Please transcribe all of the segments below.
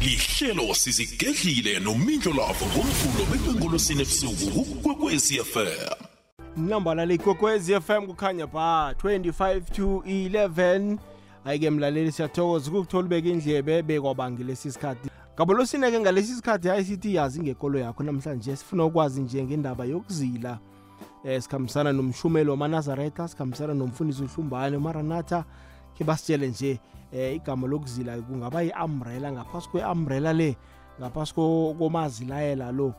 lihlelo sizigedlile nomindlo lavo ngomvulo bekwenkolosini ebusuku kukwekwezi fm nambala leyikokwezi FM kukhanya ba 25 to 11 ayike mlaleli siyathokoza ukukuthola ubeka indlebe bekwabangilesi sikhathi gabolosine-ke ngalesi sikhathi hayi sithi yazi ngekolo yakho namhlanje sifuna ukwazi nje ngendaba yokuzila um sikhambisana nomshumelo wamanazaretha sikhambisana nomfundisi uhlumbane umaranatha ke basitshele nje eh igama lokuzila kungaba iumbrella ngaphasi kweumbrella le ngaphasi komazilayela lo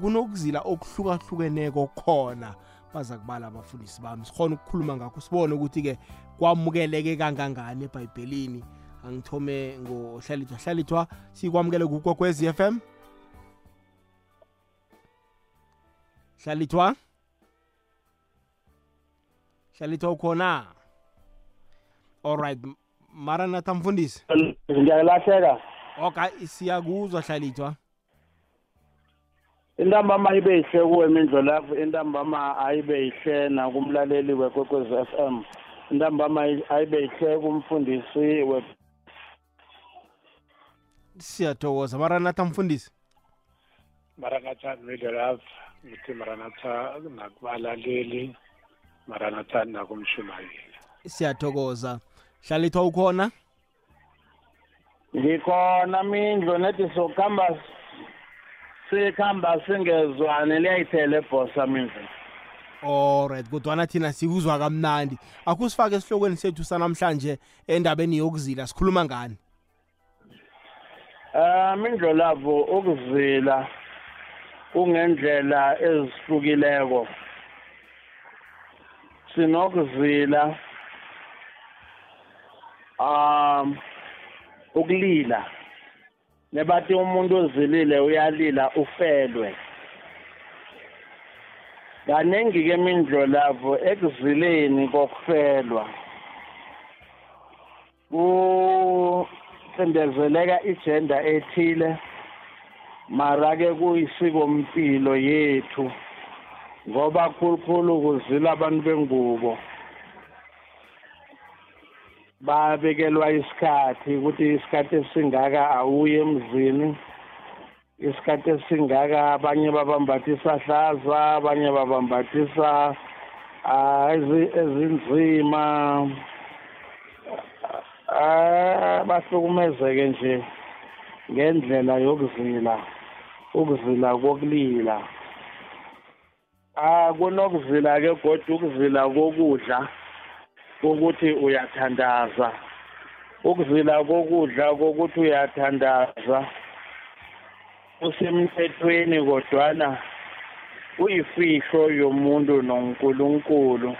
kunokuzila okuhlukahlukeneko khona baza kubala abafundisi bami sikhona ukukhuluma ngakho sibone ukuthi-ke kwamukeleke kangangani ebhayibhelini angithome ngohlalithwa hlalithwa sikwamukele kukwakwez f m hlalithwa hlalithwa ukhona alright maranatha mfundisi ngiyalahleka okay siyakuzwa hlalithwa intambama ibe yihle kuwe imindlo lapho intambama ayibe yihle nakumlaleli wekwekwezi f m intambama ayibe yihle kumfundisi we siyathokoza maranatha mfundisi maranatha imindlo lapho ngithi maranatha nakubalaleli maranatha nakumshumayeli siyathokoza hlalithwa ukhona ngikhona mindlu nethi sokuhamba sikhamba singezwane liyayiphela ebhosa mindlu allright kodwana thina sikuzwa kamnandi akusifake esihlokweni sethu sanamhlanje endabeni yokuzila sikhuluma ngani um eh, indlolavo ukuzila kungendlela ezihlukileko sinokuzila um ukulila nebathi umuntu ozilile uyalila ufelwe kaningi-ke imindlolavo ekuzileni kokufelwa kucindezeleka ijenda ethile mara-ke kuyisikompilo yethu ngoba khulukhulu kuzila abantu bengubo babekelwa isikhathi ukuthi isikhathi esingaka awuye emzini isikhathi esingaka abanye babambathisa hlaza abanye babambathisa ah, ezinzima ah, bahlukumezeke nje ngendlela yokuzila ukuzila kokulila ah kunokuzila ke kodwa ukuzila kokudla ukuthi uyathandaza ukuzila kokudla kokuthi uyathandaza usemthethweni kodwana uyifihlo yomuntu noNkulunkulu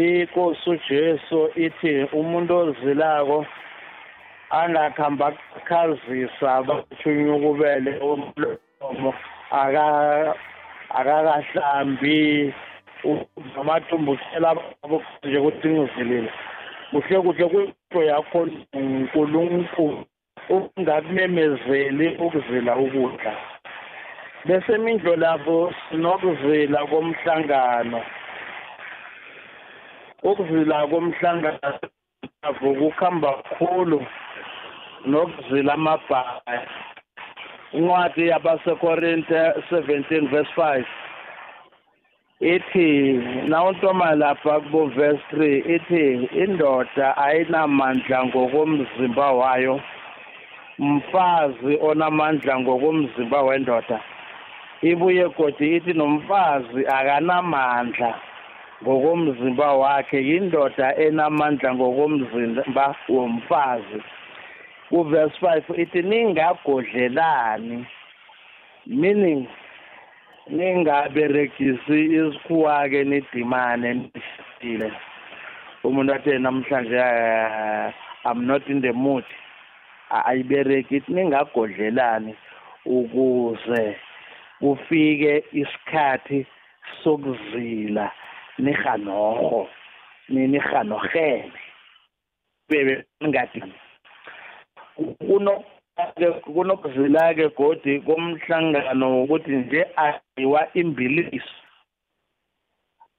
inkosi uJesu ithi umuntu ozilako angakhamba khazisa bathunywa ukubele umlomo akakahlambi uzamathumbukela babo nje ukuthi ngivelile kuhle kuhle kwinto yakho uNkulunkulu ungakumemezeli ukuzila ukudla bese imindlo lapho sinokuzila komhlangano ukuzila komhlangano avukukhamba kakhulu nokuzila amabhayi incwadi yabasekorinte 17 verse 5 ethi nawuntoma lapha kuboverse three ithi indoda ayinamandla ngokomzimba wayo mfazi onamandla ngokomzimba wendoda ibuye godi ithi nomfazi akanamandla ngokomzimba wakhe yindoda enamandla ngokomzimba womfazi kuverse five ithi ningagodlelani meaning ningaberegisi isikhuwa-ke nidimane nisile umuntu athe namhlanje eh, i'm not in the mood ayibereki ithi ningagodlelani ukuze kufike isikhathi sokuzila nihanoho ninihanogele bebe ngadini kuno ke kunobuvila ke godi komhlangano ukuthi nje ayiwa imbiliso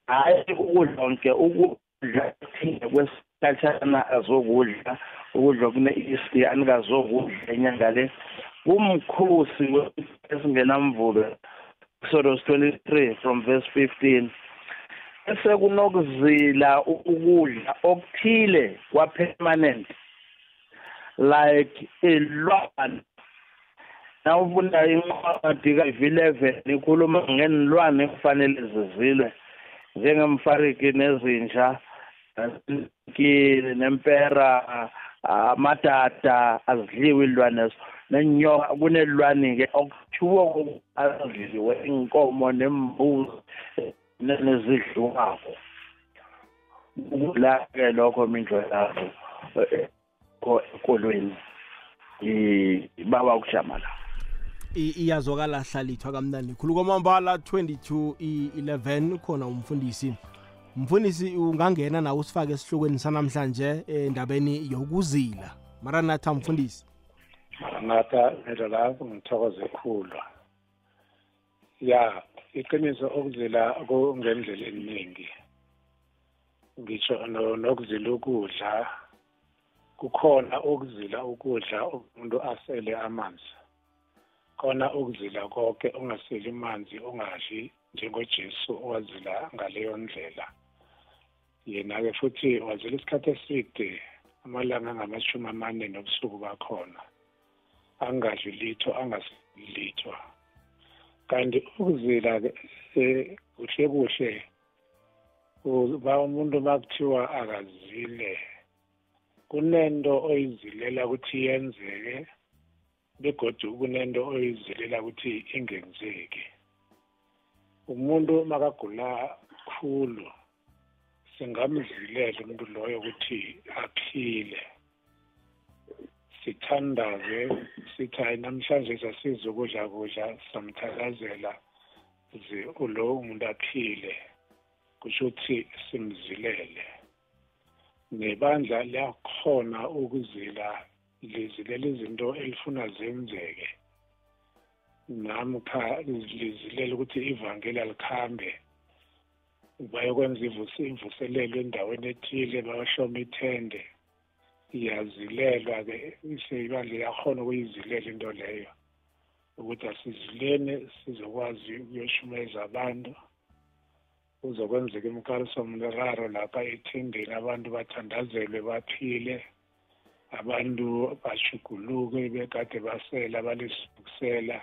hayi ukudla konke ukudla thina kwesikhatshana azokudla ukudla kune East anikazokudla inyanga le kumkhosi esingenamvulo Exodus 23 from verse 15 ese kunokuzila ukudla okuthile kwapermanent like ilwane nawufunda incwadi ka-v eleven ikhuluma ngenilwane ekufanele zizilwe njengemfariki nezinja nkile nempera amadada azidliwe iy'lwanezo nenyoka kunelilwane-ke okuthiwo azidliwe inkomo nembuzi nezidlukako kula-ke lokho mindlo yazo akho enkolweni ibawa ukujama la iyazwakala hlalithwa kamnandi khulu kwamambala 22 11 khona umfundisi mfundisi ungangena nawe usifake esihlokweni sanamhlanje endabeni yokuzila maranatha mfundisi maranatha ngedwa lapho ngithokoze khulu ya iqiniso okuzila kungendlela eningi ngisho nokuzila ukudla kukhona ukuzila ukudla umuntu asele amanzi khona ukuzila konke ongaseli manzi ongadli njengoJesu owazila ngaleyo ndlela yena-ke futhi wazila isikhathi eside amalanga angamashumi amane nobusuku bakhona angadli litho angasilithwa kanti ukuzila-ke kuhle kuhle uba umuntu bakuthiwa akazile kunento oyizilela ukuthi yenzeke begodu kunento oyizilela ukuthi ingenzeki umuntu makagula khulu singamzilela umuntu loyo ukuthi aphile sithandaze sithi hayi namhlanje sasiza ukudla kudla samthakazela ze ulo umuntu aphile kusho ukuthi simzilele nebandla liyakhona ukuzila lizile izinto elifuna zenzeke namkha lizilela ukuthi ivangeli alikhambe bayokwenza imvuselelo endaweni ethile bayohloma ithende iyazilelwa-ke iseyibandla yakhona ukuyizilela into leyo ukuthi asizileni sizokwazi ukuyoshumayeza abantu kuzokwenzeka imkarisomraro lapha ethembeni abantu bathandazelwe baphile abantu bashuguluke bekade basela balesibukusela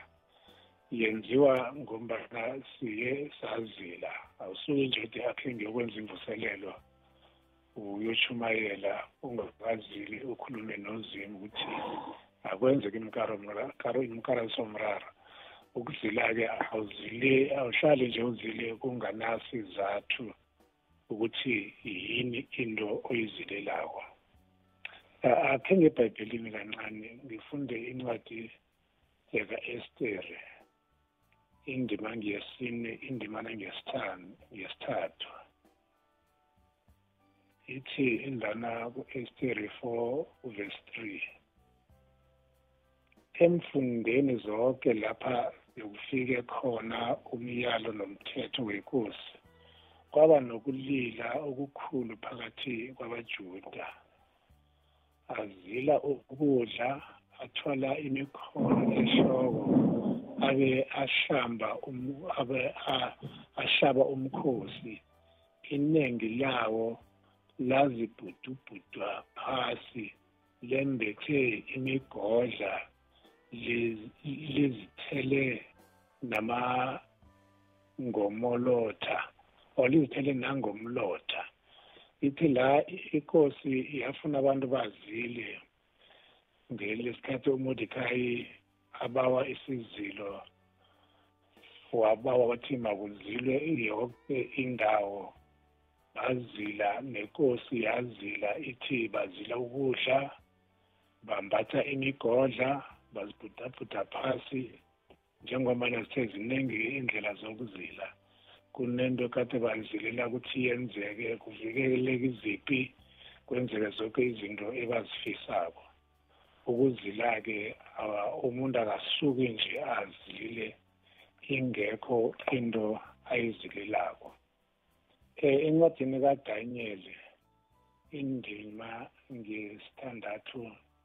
yenziwa ngombana siye sazila awusuke nje uthi akhe ngiyokwenza imvuselelo uyoshumayela ungakazili ukhulume nozimu ukuthi akwenzeka imkarasomrara ukudlula-ke awuzile awuhlali nje uzile kunganaso izathu ukuthi yini into oyizilelako athenge ebhayibhelini kancane ngifunde incwadi yaka-estere indima ngiyesine indimana ngesithathu ithi indana ku-estere four verse three emfundeni zonke lapha bekufike khona umyalo nomthetho wenkosi kwaba nokulila okukhulu phakathi kwabaJuda azila ukudla athwala imikhono ehloko abe ahlamba abe ahlaba umkhosi iningi lawo lazibhudubhudwa phasi lembethe imigodla lezithele nama ngomolotha olizithele nangomlotha ithi la inkosi iyafuna abantu bazile ngelesikhathi umodekayi abawa isizilo wabawa wathi makuzilwe yonke indawo bazila nenkosi yazila ithi bazila ukudla bambatha imigodla bazibhudabhuda phasi njengobana seziningi indlela zokuzila kunento kade bazilela ukuthi yenzeke kuvikeleke iziphi kwenzeke zonke izinto ebazifisako ukuzila-ke umuntu akasuki nje azile ingekho into ayizilelako um encwadini kadanyeli indima ngesithandathu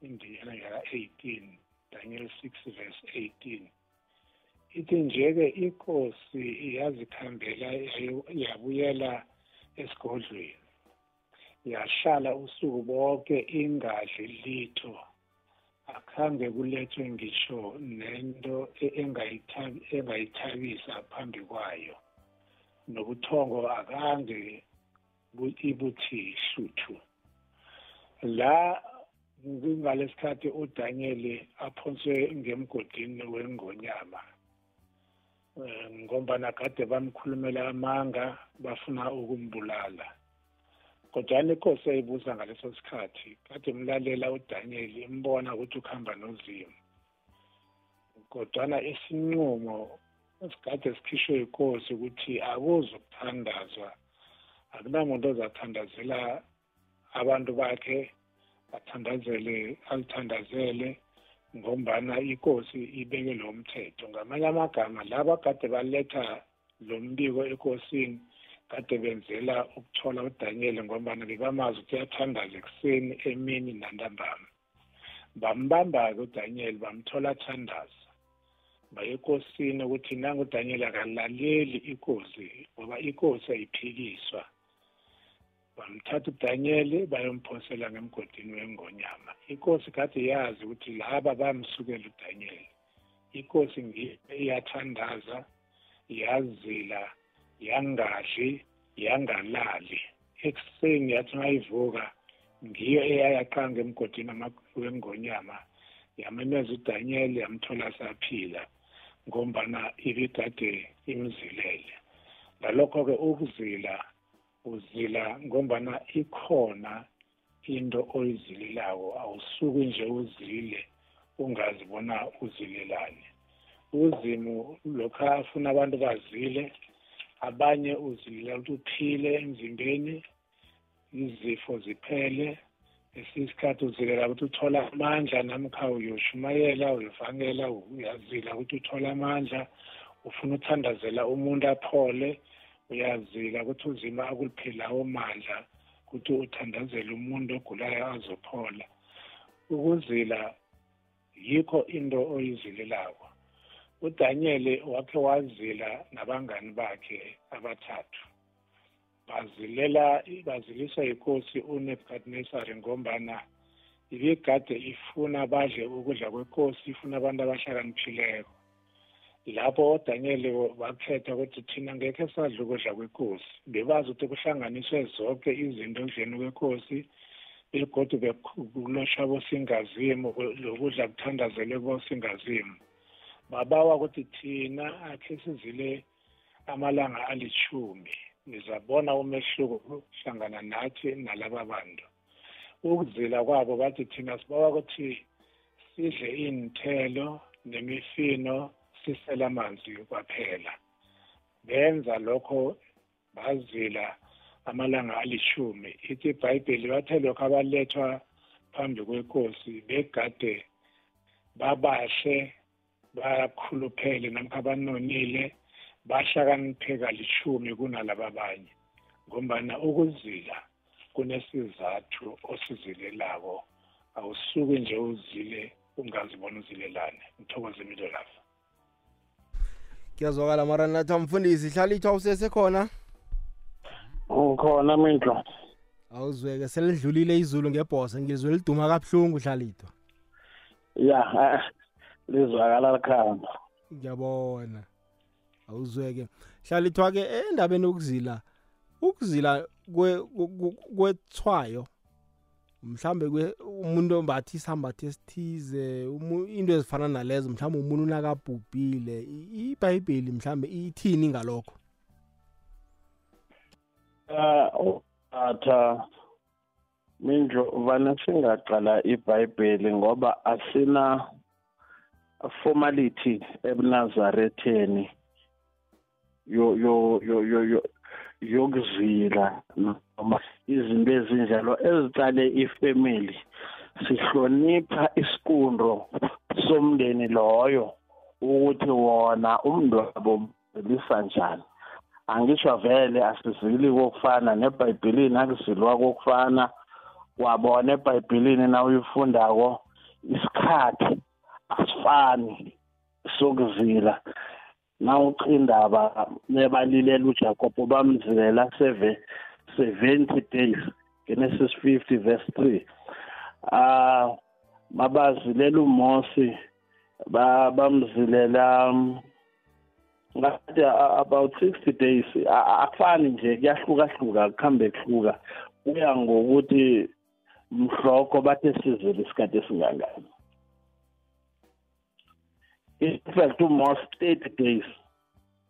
indiyana yaka-eighteen Daniel 6 verse 18 ithi nje-ke inkosi yazikhambela yabuyela esigodlweni yahlala usuku bonke ingadli litho akhange kulethwe ngisho nento e-, engayithabisa phambi kwayo nobuthongo akange ibuthi hluthu la ngalesikhathi uDaniel aphonswe ngemgodini wengonyama ngombana kade bamkhulumela amanga bafuna ukumbulala kodwana inkosi yayibuza ngaleso sikhathi kade mlalela uDaniel imbona ukuthi ukuhamba nozimu kodwana isinqumo esikade sikhishwe yinkosi ukuthi akuzukuthandazwa akunamuntu ozathandazela abantu bakhe athandazele alithandazele ngombana ikosi ibeke lo mthetho ngamanye amagama laba kade baletha lo mbiko ekosini kade benzela ukuthola uDaniel ngombana bebamazi ukuthi uyathandaza ekuseni emini nantambama bambamba-ke uDaniel bamthola athandaza baye ekosini ukuthi nangu uDaniel akalaleli ikosi ngoba ikosi ayiphikiswa bamthatha uDaniel bayomphosela ngemgodini wengonyama inkosi kade yazi ukuthi laba bamsukela uDaniel inkosi iyathandaza yazila yangadli yangalali ekuseni yathi mayivuka ngiyo eyayaqanga emgodini wengonyama yamemeza uDaniel yamthola saphila ngombana ibikade imzilele ngalokho-ke ukuzila uzila ngombana ikhona into oyizililako awusuki nje uzilile ungazi bona uzilelani uzimu lokhu afuna abantu bazile abanye uzilela ukuthi uphile emzimbeni izifo ziphele esinye isikhathi uzilela ukuthi uthola amandla namkha uyoshumayela uyovangela uyazila ukuthi uthola amandla ufuna uthandazela umuntu aphole uyazila ukuthi uzima akuliphilawo mandla ukuthi uthandazele umuntu ogulayo azophola ukuzila yikho into oyizilelako udanyeli wakhe wazila nabangani bakhe abathathu bazilela baziliswa yinkosi unebukadnesari ngombana ibigade ifuna badle ukudla kwenkosi ifuna abantu abahlakaniphileko lapho oDanyeli bakhetha ukuthi thina ngekhe sadle ukudla kwenkosi bebazi ukuthi kuhlanganiswe zonke izinto ekudleni kwenkosi begodwa bekulotshwa bosingazimu lokudla kuthandazele bosingazimu babawa ukuthi thina akhe sizile amalanga alithumi nizabona umehluko hlangana nathi nalaba bantu ukuzila kwabo bathi thina sibawa ukuthi sidle iy'nthelo nemifino sisela amanzi kwaphela benza lokho bazila amalanga alishumi ithi ibhayibheli bathe lokho abalethwa phambi kwenkosi begade babahle bakhuluphele namkha banonile bahlakaniphe kalishumi kunalaba abanye ngombana ukuzila kunesizathu osizilelako awusuki nje uzile ungazibona uzilelane ngithokoze imidlolafa kuyazwakala mara nathi mfundisi hlalithwa usesekhona ngikhona mindlo awuzweke selidlulile izulu ngebhosa ngizwe liduma kabuhlungu hlalithwa ya lizwakala likhamba ngiyabona awuzweke hlalithwa-ke endabeni ukuzila ukuzila kwethwayo mhlambe umuntu ombathi isambatho esithize into ezifana nalezo mhlawumbe umuntu unakabhubhile ibhayibheli mhlambe ithini ngalokho ah, um atha minjo vane singaqala ibhayibheli ngoba asina formality ebunazaretheni yo yo yo yo yokuzila noma izinto ezinjalo ezicale ifamily sihlonipha isiqundo somndeni loyo ukuthi wona umndwabo belisa njani angisho vele asizili kokufana nebhayibhelini akuzilwa kokufana wabona ebhayibhelini na uyifundako isikhathi asifani sokuzila nawucindaba nebalilela uJakobo bamzingela 7 70 days Genesis 50 verse 3 ah mabazilela uMose bamzilela um, ngathi about 60 days akufani nje kuyahlukahluka kuhambe kuhluka kuya ngokuthi mhloko bathe sizile isikhathi esingangani in fact uMos 30 days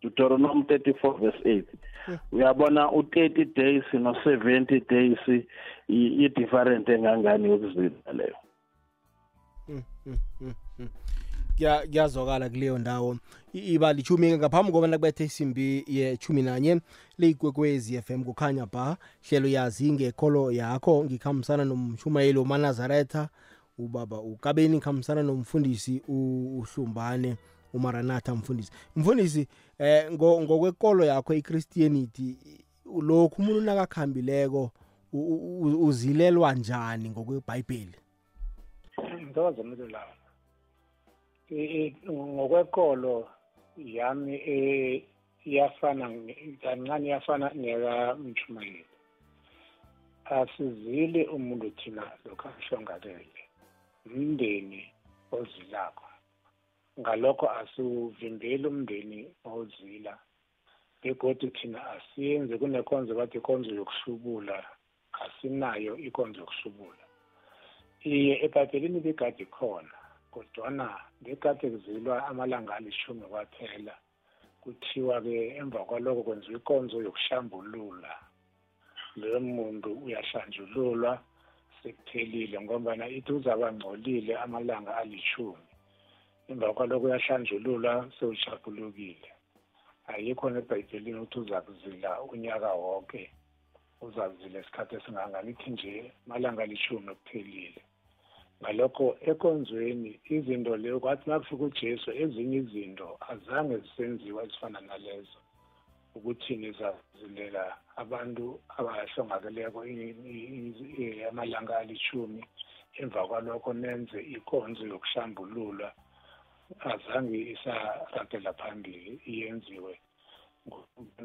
Deuteronomy 34 verse 8 uyabona u30 days no 70 days i different engangani yokuzila leyo hmm, hmm, hmm, kya kuyazwakala kuleyo ndawo iba lichumi ngaphambi kobana kubethe isimbi yechumi nanye leyikwekwezi FM kukhanya ba hlelo yazi ngekholo yakho ngikhambisana nomshumayeli womanazaretha ubaba ukabeni khambisana nomfundisi uhlumbane umaranatha mfundisi mfundisi eh ngokwekolo yakho iChristianity lokhu umuntu nakakhambileko uzilelwa njani ngokweBhayibheli ntokoze mntu lawo ngokwekolo yami e, iyafana kancane iyafana nekamshumayeli asizile umuntu thina lokhu ashongalele umndeni ozilapha ngalokho asiwuvimbeli umndeni ozila begodu thina asiyenzi kunekonzo bathi ikonzo yokuhlubula asinayo ikonzo yokuhlubula iye ebhayibhelini bekade khona kodwana bekade kuzilwa amalanga alishumi kwaphela kuthiwa-ke emva kwalokho kwenziwa ikonzo yokuhlambulula leyo muntu uyahlanjululwa sekuphelile ngombana ithi uzaba ngcolile amalanga alishumi emva kwalokho uyahlanjululwa sewushaqulukile ayikho nebhayibhelini ukuthi uza kuzila unyaka wonke uzazila isikhathi esinganganithi nje malanga alishumi kuphelile ngalokho ekonzweni izinto leyo kwathi nakufika ujesu ezinye izinto azange zisenziwa ezifana nalezo ukuthi nizazilela abantu abahlongakeleko amalanga alishumi emva kwalokho nenze inkonzo yokuhlambulula azange isaragela phambili iyenziwe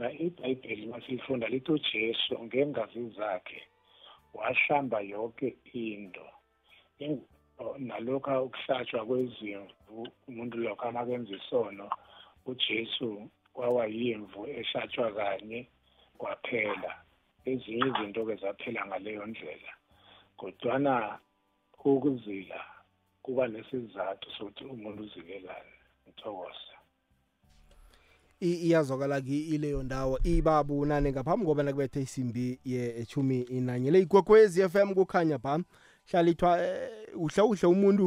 na ibhayibheli masiyifunda lithi ujesu ngengazi zakhe wahlamba yonke into nalokhu ukuhlatshwa kwezimvu umuntu lokho amakenza isono ujesu kwaba yimvu ehlatshwa kanye kwaphela ezinye izinto-ke zaphela ngaleyo ndlela kodwana ukuzila kuba nesizathu sokuthi umuntu uzilelane ngithokoza iyazwakala-ke ileyo ndawo ibabunane ngaphambi kobana kubethe isimbi yechumi inanye le ikwekwezi f m kukhanya pha hlalithwa eh, uhle uhle umuntu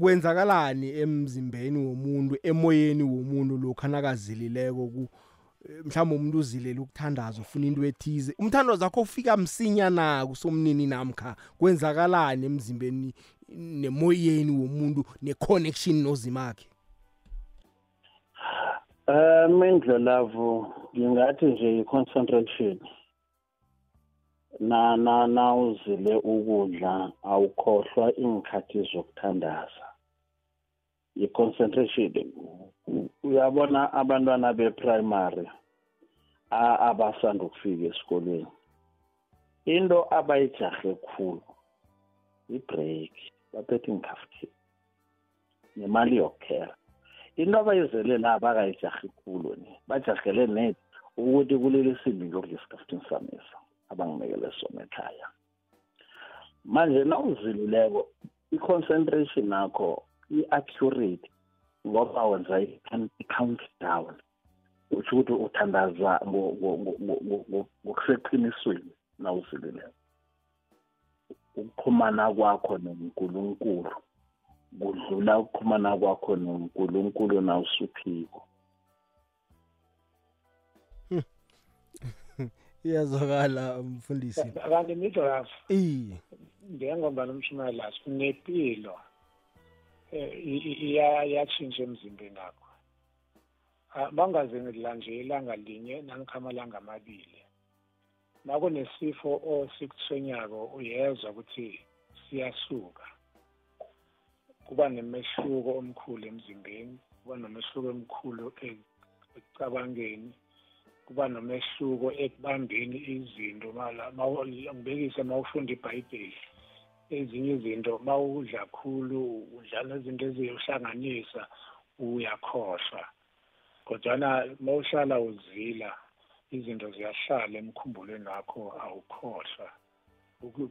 kwenzakalani emzimbeni womuntu emoyeni womuntu lokhu anakazilileko ku eh, mhlawumbe umuntu uzilela ukuthandaza ufuna into ethize umthandazo wakho ufika msinya na kusomnini namkha kwenzakalani emzimbeni nemoyeni womuntu neconnection nozimakhe eh, um indlelavu ngingathi nje i-concentration na na nawuzile ukudla awukhohlwa ingikhathi zokuthandaza i-concentration uyabona abantwana be-primary abasanda ukufika esikolweni into abayijahe khulu i-break baphethe ingikhafuthini nemali yokukhela into abayizele la abakayijahe khulu ni bajahele net ukuthi kuleli simbi ngiyokudla esikhaftini samisa abanginikele sona ekhaya manje nawuziluleko i-concentration yakho i-accurate ngoba wenza i-countdown utsho ukuthi uthandaza ngokuseqinisweni nawuziluleko ukuxhumana kwakho nonkulunkulu kudlula ukuxhumana kwakho nonkulunkulu nawusuphiko iyazwakala umfundisi kanti midras eh njengoba nomshina la sinepilo iya yatshintsha emzimbeni wakho bangaze ah, ngidlanje ilanga linye nangikhamalanga amabili nakunesifo osikuthwenyako uyezwa ukuthi siyasuka kuba nemehluko omkhulu emzimbeni kuba nomehluko omkhulu ekucabangeni kuba nomehluko ekubambeni izinto ngibekise uma ufunda ibhayibheli ezinye izinto uma udla khulu udlala izinto eziyohlanganisa uyakhohlwa kodwana uma uhlala uzila izinto ziyahlala emkhumbulweni wakho awukhohlwa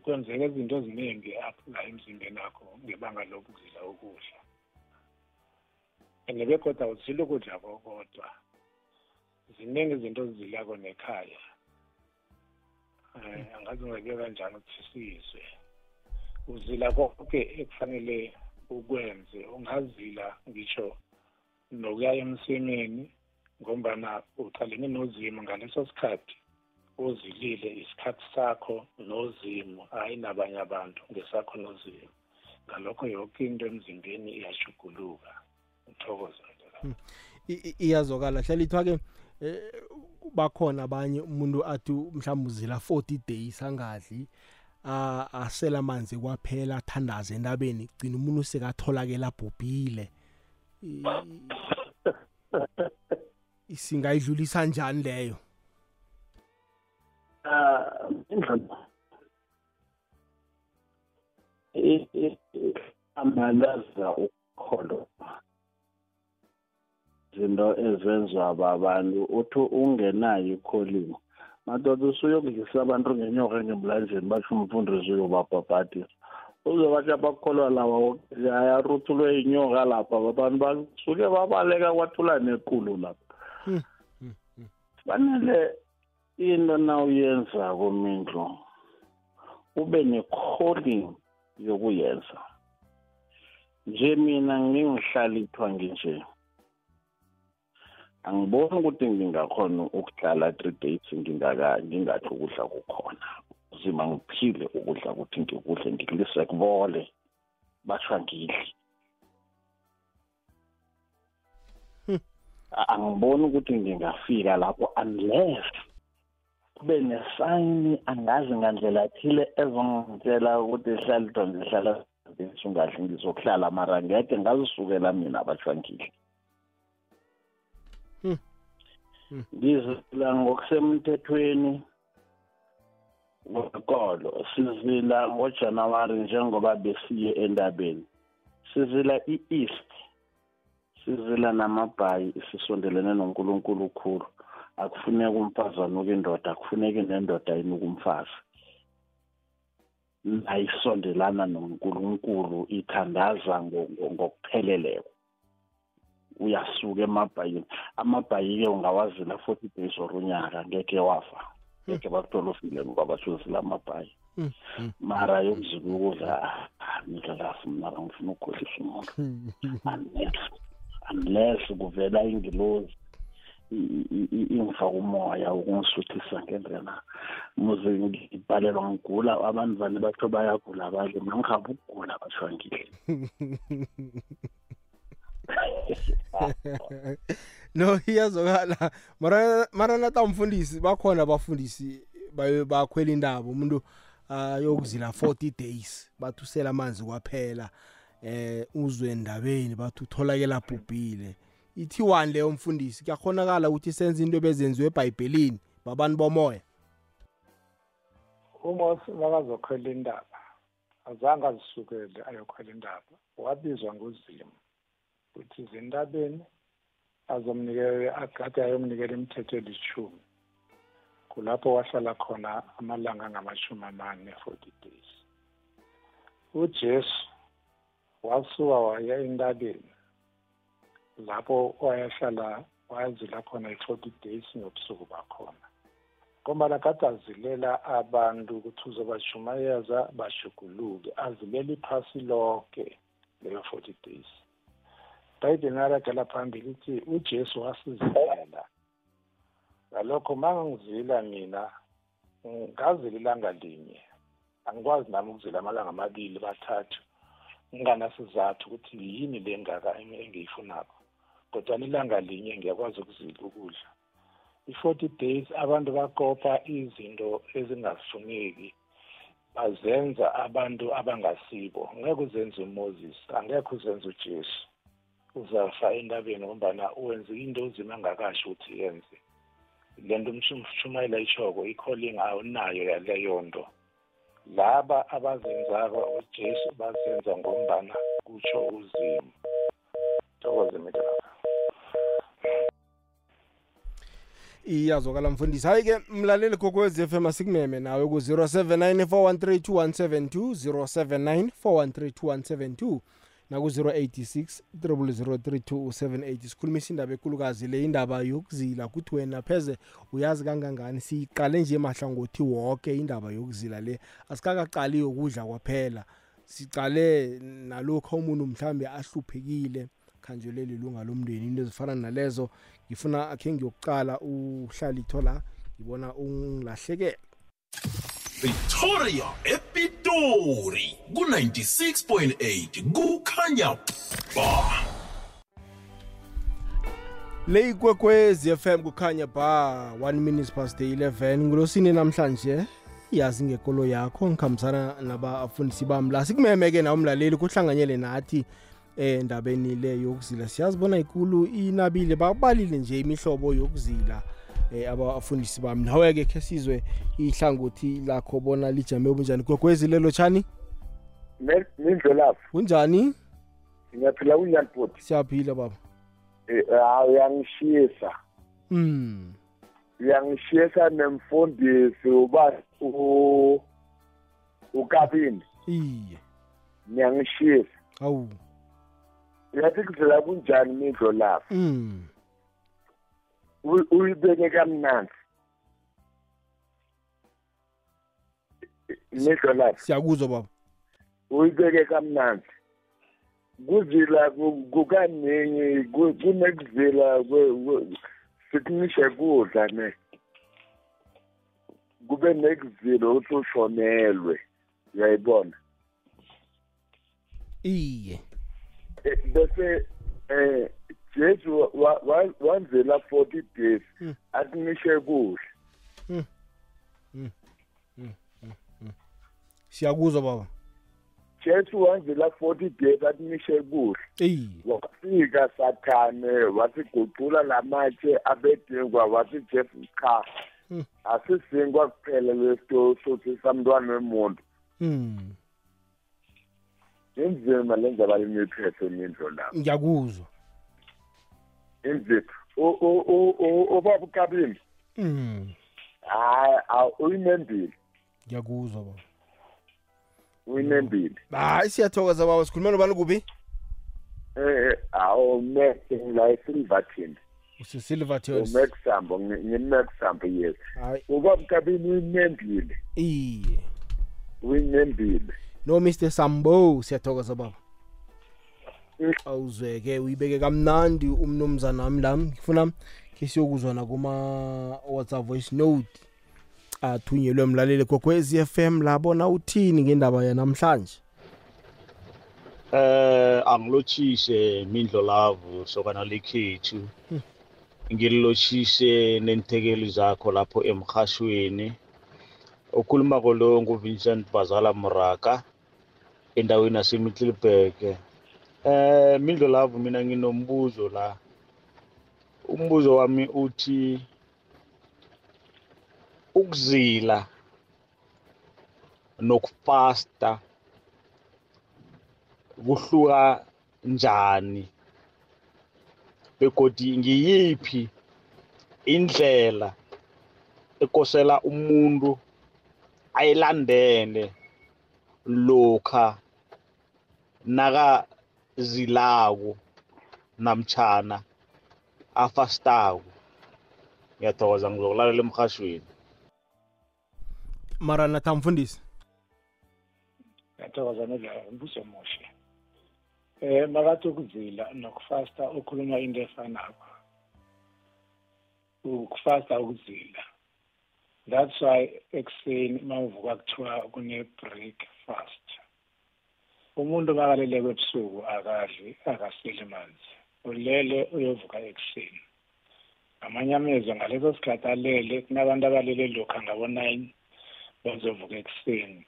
kwenzeka izinto eziningi la emzimbeni wakho ngebanga lokuzila ukudla and begoda awuzila ukudla kokodwa ziningi izinto ezizilako nekhaya um eh, angazi ngeke kanjani ukuthi sizwe uzila konke ekufanele ukwenze ungazila ngisho nokuya emsimini ngombana ucalene nozimo ngaleso sikhathi uzilile isikhathi sakho nozimo hayi nabanye abantu ngesakho nozimo ngalokho yonke into emzimbeni iyashuguluka uthokoze hmm. iyazokala hlalithwa-ke bakhona abanye umuntu athi mhlawumbe uzila 40 days angadli asela amanzi kwaphela athandaze entabeni gcina umuntu usekatholakela abhubhile singayidlulisa njani leyo ah, amalaza ukukholoba zinto ezenziwa babantu uthi ungenayo ikholimo madoda usuyokudlisa abantu ngenyoka ngemlanjeni basho umfundisi uyobabhabhadisa uzobathi abakholwa laba ayaruthulwe inyoka lapha babantu basuke babaleka kwathula nekulu lapha hmm. fanele into na uyenza komindlu ube ne-calling yokuyenza nje mina ngingihlalithwa nginje angiboni ukuthi ngingakhona ukudlala three days ngingaka ngingathi ukudla kukhona uzima ngiphile ukudla ukuthi ngikudle ngikulise kubole basha ngidle hmm. angiboni ukuthi ngingafika lapho unless kube nesayini angazi ngandlela thile ezongitshela ukuthi hlala idonze hlala ungadli ngizokuhlala mara ngeke ngazisukela mina abashwangile ngizila ngokusemthethweni ngokolo sizila ngojanuwari njengoba besiye endabeni sizila i-east sizila namabhayi sisondelene nonkulunkulu ukhulu akufuneki umfazi anuka indoda akufuneki nendoda inuka umfazi ayisondelana nonkulunkulu ithandaza ngokupheleleko uyasuka emabhayini amabhayike ungawazila forty days or unyaka ngeke wafa ngeke bakuthola ufile ngoba bashuzile amabhayi hmm, hmm. mara yomzulu ukudla ah, nidlalasi mnara ngifuna ukukhohlisa umuntu hmm. unless unless kuvela ingilozi ingifaka umoya ukungisuthisa ngendlela muze ngibhalelwa ngigula abantu vane batho bayagula badle mna ngihambe ukugula basho angidle no iyazokala mara maranata umfundisi bakhona abafundisi bakhwela indaba umuntu ayokuzila 40 days bathusela amanzi kwaphela eh uzwe endabeni bathi utholakela bhubhile ithiwani leyo mfundisi kuyakhonakala ukuthi senze into bezenziwe ebhayibhelini babantu bomoya umos nakazokhwela indaba azange azisukele ayokhwela indaba wabizwa nguzimu ukuthi izintabeni azomnikela agade ayomnikela imithetho elishumi kulapho wahlala khona amalanga angamashumi amane forty days ujesu wasuka waya entabeni lapho wayahlala wayazila khona i-forty days ngobusuku bakhona ngombana kade azilela abantu ukuthi uzobashumayeza bashuguluke azilela iphasi lonke leyo forty days ibhayibheli naragela phambili ithi ujesu wasizilela ngalokho uma ngizila mina ngazila ilanga linye angikwazi nami ukuzila amalanga amabili bathathu nginganasizathu ukuthi yini le ngaka engiyifunako kodwa ilanga linye ngiyakwazi ukuzila ukudla i-forty days abantu bakopa izinto ezingafuneki bazenza abantu abangasibo ngeke uzenze umoses angekho uzenze ujesu uzafa entabeni ngombana wenze into uzima angakasho ukuthi yenze le nto umshumayela ishoko i-calling awunayo yaleyo nto laba abazenzakwa ujesu bazenza ngombana kutsho uzimo thokoze mitlaka iyazwakala mfundisi hayi ke mlaleli kokwez f m asikumeme nawe ku-079 413 2172 079 413 2172 naku-086 032 sikhulumisa indaba enkulukazi le indaba yokuzila kuthi wena pheze uyazi kangangani siyiqale nje mahlangothi woke indaba yokuzila le asikakaqali yokudla kwaphela sicale nalokho umuntu mhlambe ahluphekile khanjelwe lilunga lomndeni into ezifana nalezo ngifuna akhe ngiyokuqala uhlalitho la ngibona ungilahlekela ePretoria ePitori ku96.8 kukhanya ba Leyikwekwezi FM kukhanya ba 1 minutes past the 11 ngulosini namhlanje yazi ngekolo yakho ngikhambisana nabafundisi bami la sikumemeke nawe mlaleli kuhlanganyele nathi eh, endabeni le yokuzila siyazibona ikulu inabile babalile nje imihlobo yokuzila Eh, abafundisi bami nawe-ke khe sizwe ihlangothi lakho bona lijame bunjani gogwezi lelo tshani nindlolapho kunjani ngiyaphila kunjani bhoti siyaphila baba eh, hawu uyangishisa um uyangishisa nemfundisi uba ukabini iye ngiyangishisa hawu uyathi kudlela kunjani mindlo lapho um hmm. uyibeke kamnandi nidlo lapho siyakuzwa baba uyibeke kamnandi kuzila kukaningi kunekuzila sikumishe kudla ne kube nekuzila ukuthi ushonelwe uyayibona iye eh, bese eh jesu wanzela 40 days hmm. akumishe kuhle hmm. Hmm. siyakuzwa baba jesu wanzela 40 days akumishe kuhle wafika sathane wasiguqula lamatshe abedengwa wathi jesu cha asisinkwa kuphela lesto sothi samntwana wemuntu inzima lenza balimi iphethe imindlo lapho ngiyakuzwa inzipho obaba ukabini mhm hayi uyinembile ngiyakuzwa baba uyinembile hmm. hayi siyathokoza baba sikhuluma nobani kubi eh, eh awu me la esilvathini usisilvathini umexambo ngimexambo yes ubaba ukabini uyinembile iye uyinembile no Mr Sambo siyathokoza baba awuzweke uyibeke kamnandi umnumzana wami la ngifuna ke siyokuzwana kuma WhatsApp voice note athunyelwe umlaleli kokwezi FM labona uthini ngendaba yanamhlanje eh angilochise mindlo lavo sokana lekhethu hmm. ngililochishe nenthekeli zakho lapho emhashweni ukhuluma kolo nguvincent bazala muraka endaweni yasemiddelburg Eh Mindlo love mina nginombuzo la. Umbuzo wami uthi ukuzila nokufasta kuhluka njani begodi ngiyiphi indlela ekosela umuntu ayilandele lokha naka zilaku namtshana afastaku ngiyathokoza ngizokulalela emhashweni mara nathamfundisi ngiyathokoza mbuso muhle um eh, makathi ukuzila nokufasta okhuluma into efanako ukufasta ukuzila that's why ekuseni uma uvuka kuthiwa kune-break fast umuntu makaleleke ebusuku akadli akaseli manzi ulele uyovuka ekuseni amanye amezwe ngaleso sikhathi alele kunabantu abalele lokhu angabo-nine bazovuka ekuseni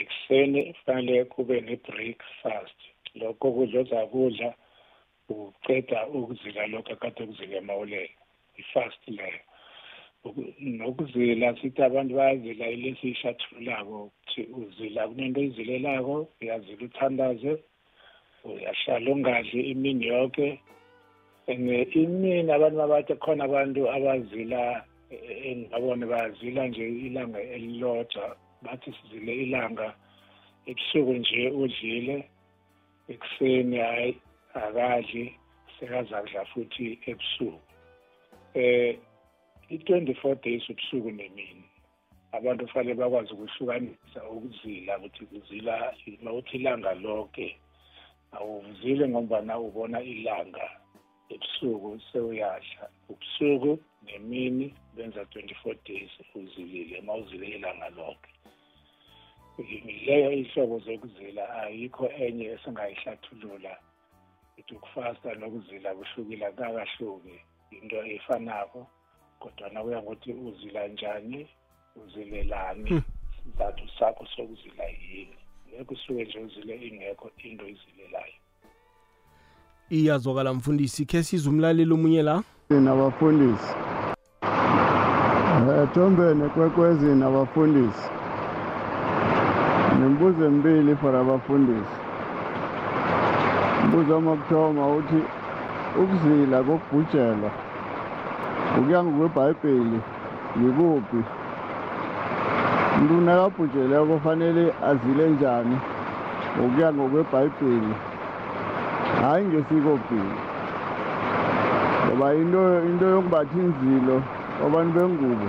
ekuseni kufanele kube ne-breakfast lokho kudla ozakudla ukuceda ukuzila lokho akade ukuzila emawulele i-fast leyo nokuzila sithi abantu bayazila ilesi ishathululako ukuthi uzila kunento oyizilelako uyazila uthandaze uyahlala ungadli imini yonke and uh, imini abantu babathi khona abantu abazila engabona bazila nje ilanga eliloja bathi sizile ilanga ebusuku nje udlile ekuseni hayi akadli sekazakudla futhi ebusuku eh uh, i-24 days ubusuku nemini abantu kufanele bakwazi ukuhlukanisa ukuzila ukuthi uzila mawuthi ilanga lonke awuzile ngombana ubona ilanga ebusuku sewuyadla ubusuku nemini benza 24 days uzilile mawuzile ilanga lonke leyo ihlobo zokuzila ayikho enye esingayihlathulula ukuthi ukufasta nokuzila kuhlukile kakahluki into efanako kodwa nakuya ngokuthi uzila njani uzilelani hmm. sizathu sakho sokuzila yini ngekho usuke nje uzile ingekho into izilelayo iyazwakala mfundisi khe size umlaleli omunye la nabafundisi ethombeni eh, kwekwezi nabafundisi nembuzo embili for abafundisi umbuzo wami wokuthoma uthi ukuzila kokubhujelwa ukuya ngokwebhayibheli yikuphi umuntu nakabhujeleko kufanele azile njani ngokuya ngokwebhayibheli hhayi ngesikopini ngoba into into yokumbatha inzilo abantu bengubo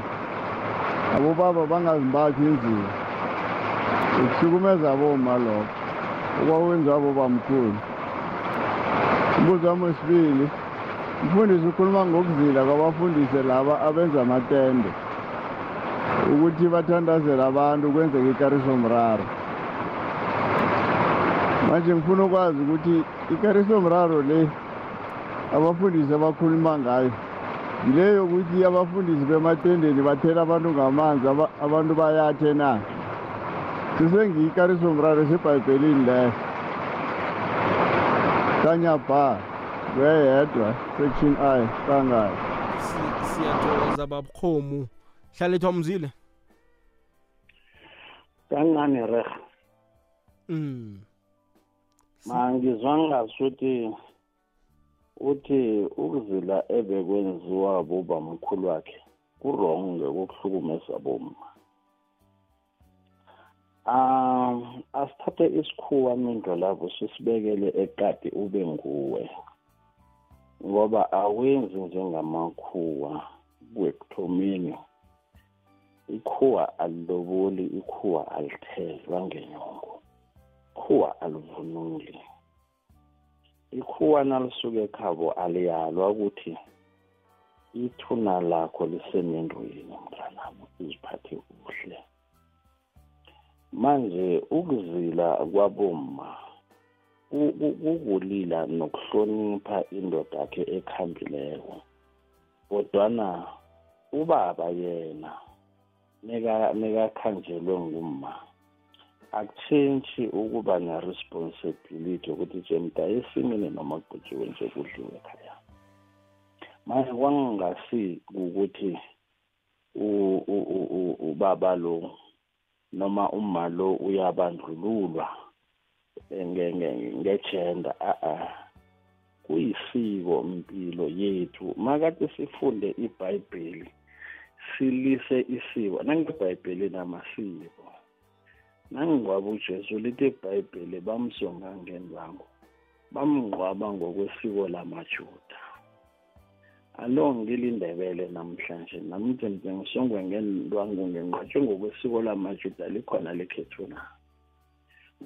abobaba bangazimbathi inzilo ukuhlukumeza aboma lokho okwawenziwa bobamkhulu umbuzo wami wesibili mfundisi ukhuluma ngokuzila kwabafundise laba abenza amatende ukuthi bathandazele abantu kwenzeka ikarisomraro manje ngifuna ukwazi ukuthi ikarisomraro le abafundisi abakhuluma ngayo yile yokuthi abafundisi bematendeni bathela abantu ngamanzi abantu bayathe na sisengiyiikarisomraro esebhayibhelini leyo kanyabha kweyedwa section i kangayo siyathokoza babukhomu hlalethwa mzile ka ncane rega mm mangizwa ngasuthi uthi ukuzila ebekwenziwa boba mkhulu wakhe kurong ngekuhlukumeza bomma um asithathe isikhuwa mindlo lapho sisibekele eqadi ube nguwe ngoba awenzi njengamakhuwa kwekuthomeni ikhuwa aliloboli ikhuwa alithelwa ngenyongo ikhuwa alivunuli ikhuwa nalisuka ekhabo aliyalwa ukuthi ithuna lakho lisenendweni mntranami uziphathe kuhle manje ukuzila kwabomma kukulila nokuhlonipha indoda yakhe ekhambileko kodwana ubaba yena nekakhanjelwe nguma akuthintshi ukuba ne-responsibility yokuthi nje mdayesimile noma kugqitshiwe nje kudliwe ekhaya manje kwangingasiku ukuthi ubaba lo noma uma lo uyabandlululwa ngegender a-a kuyisiko impilo yethu makade sifunde ibhayibheli silise isiko nangebhayibhelini amasiko nangingcwaba ujesu lithi ibhayibheli bamzonga ngenzango bamngqwaba ngokwesiko lamajuda alo ngilindebele namhlanje namdzemdze ngisongwe ngendwangu ngenqatshwe ngokwesiko lamajuda likhona likhethu na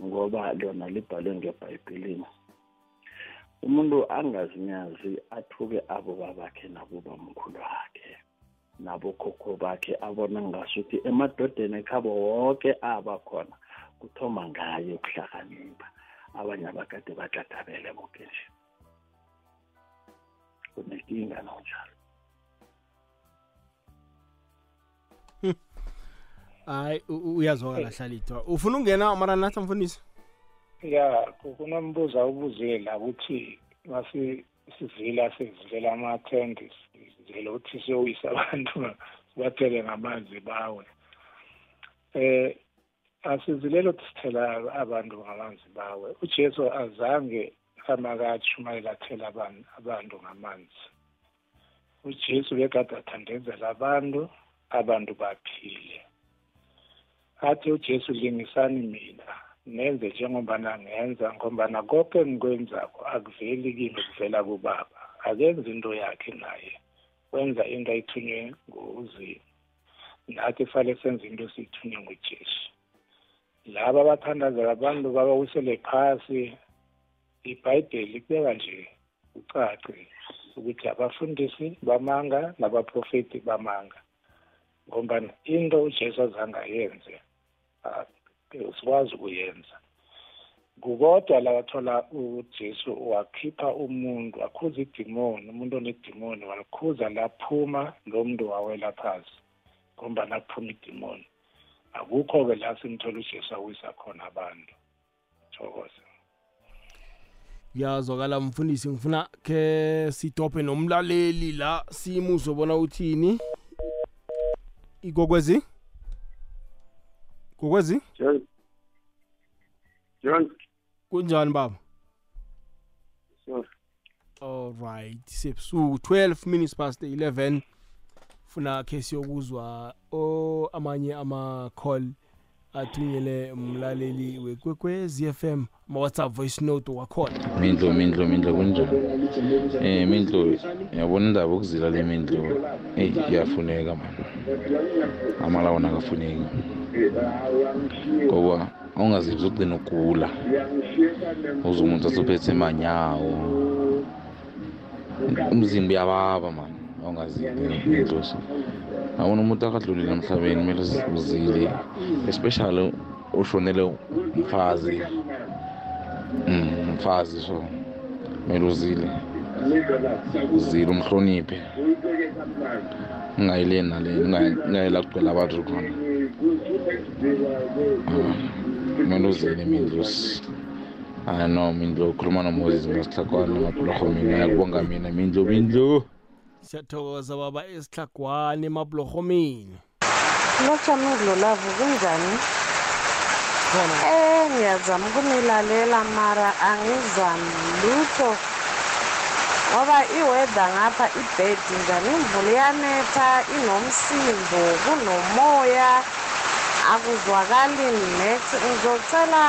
ngoba lona libhalwe ngebhayibhelini umuntu angazinyazi athuke abo babakhe nabo bamkhulu wakhe nabokhokho bakhe abona ngasuthi emadodeni ekhabo wonke abakhona kuthoma ngayo ukuhlakanipha abanye abakade batlatabele boke nje kunenkinga nawunjalo hayi uyazwakala hlalithwa ufuna ukungena mara nathi mfundisi ya kunombuzo awubuzela ukuthi isivila sivulela ama-tent sizele ukuthi siyowisa abantu sibathele ngamanzi bawe um eh, asizilelo sithela abantu ngamanzi bawe ujesu azange amakashumayela athela abantu ngamanzi ujesu bekade athandezela abantu abantu baphile athi ujesu lingisani mina nenze njengombana ngenza ngombana konke engikwenzakho akuveli kimi kuvela kubaba akenzi into yakhe naye wenza into ayithunywe nguzimu nathi fanele senze into esiyithunywe ngujeshi laba abathandazela abantu babawisele phasi ibhayibheli kubeka nje ucace ukuthi abafundisi bamanga nabaprofeti bamanga ngombana into ujesu azange ayenze sikwazi ukuyenza kukodwa la wathola uJesu wakhipha umuntu akhuza idimoni umuntu onedimoni walikhuza laphuma lo muntu wawela phansi ngombana aphuma idimoni akukho-ke la simthola ujesu awisa khona abantu thokoza yazwakala mfundisi ngifuna ke sidobhe nomlaleli la simuzwe bona uthini ikokwezi kokwezi john john kunjani baba all right sebusuku 12 minutes past 11 funa ke siyokuzwa o oh, amanye ama call athunyele mlaleli wekwekwez FM ma-whatsapp voice note wakhona mindlo mindlo mindlo kunjani um eh, mindlo yabona indaba yokuzila le mindlo eyi iyafuneka mani amala wona akafuneki ngoba awungazibi uzogcina ugula uze umuntu asuphethe emanyawo umzimba uyababa mani awungazibi mindloso umuntu akadlulile emhlabeni kumele uzile especially ushonele umfazi mm, mfazi so kumele uzile uzile umhloniphe ungayileni nale ungayela kugcwela abantu khona ah, kumele uzile mindlusi hayi no mindlu khuluma nomoses masihlakwana mabhulorho mina yakubonga mina mindlu mindlu siyathokoza baba esihlagwane emabulorhomeni lotshami ngulolavu kunjani um ngiyazama ukunilalela mara angizami lutho ngoba iweda ngapha ibhedi njani imvula iyanetha inomsindo kunomoya akuzwakali next ngizocela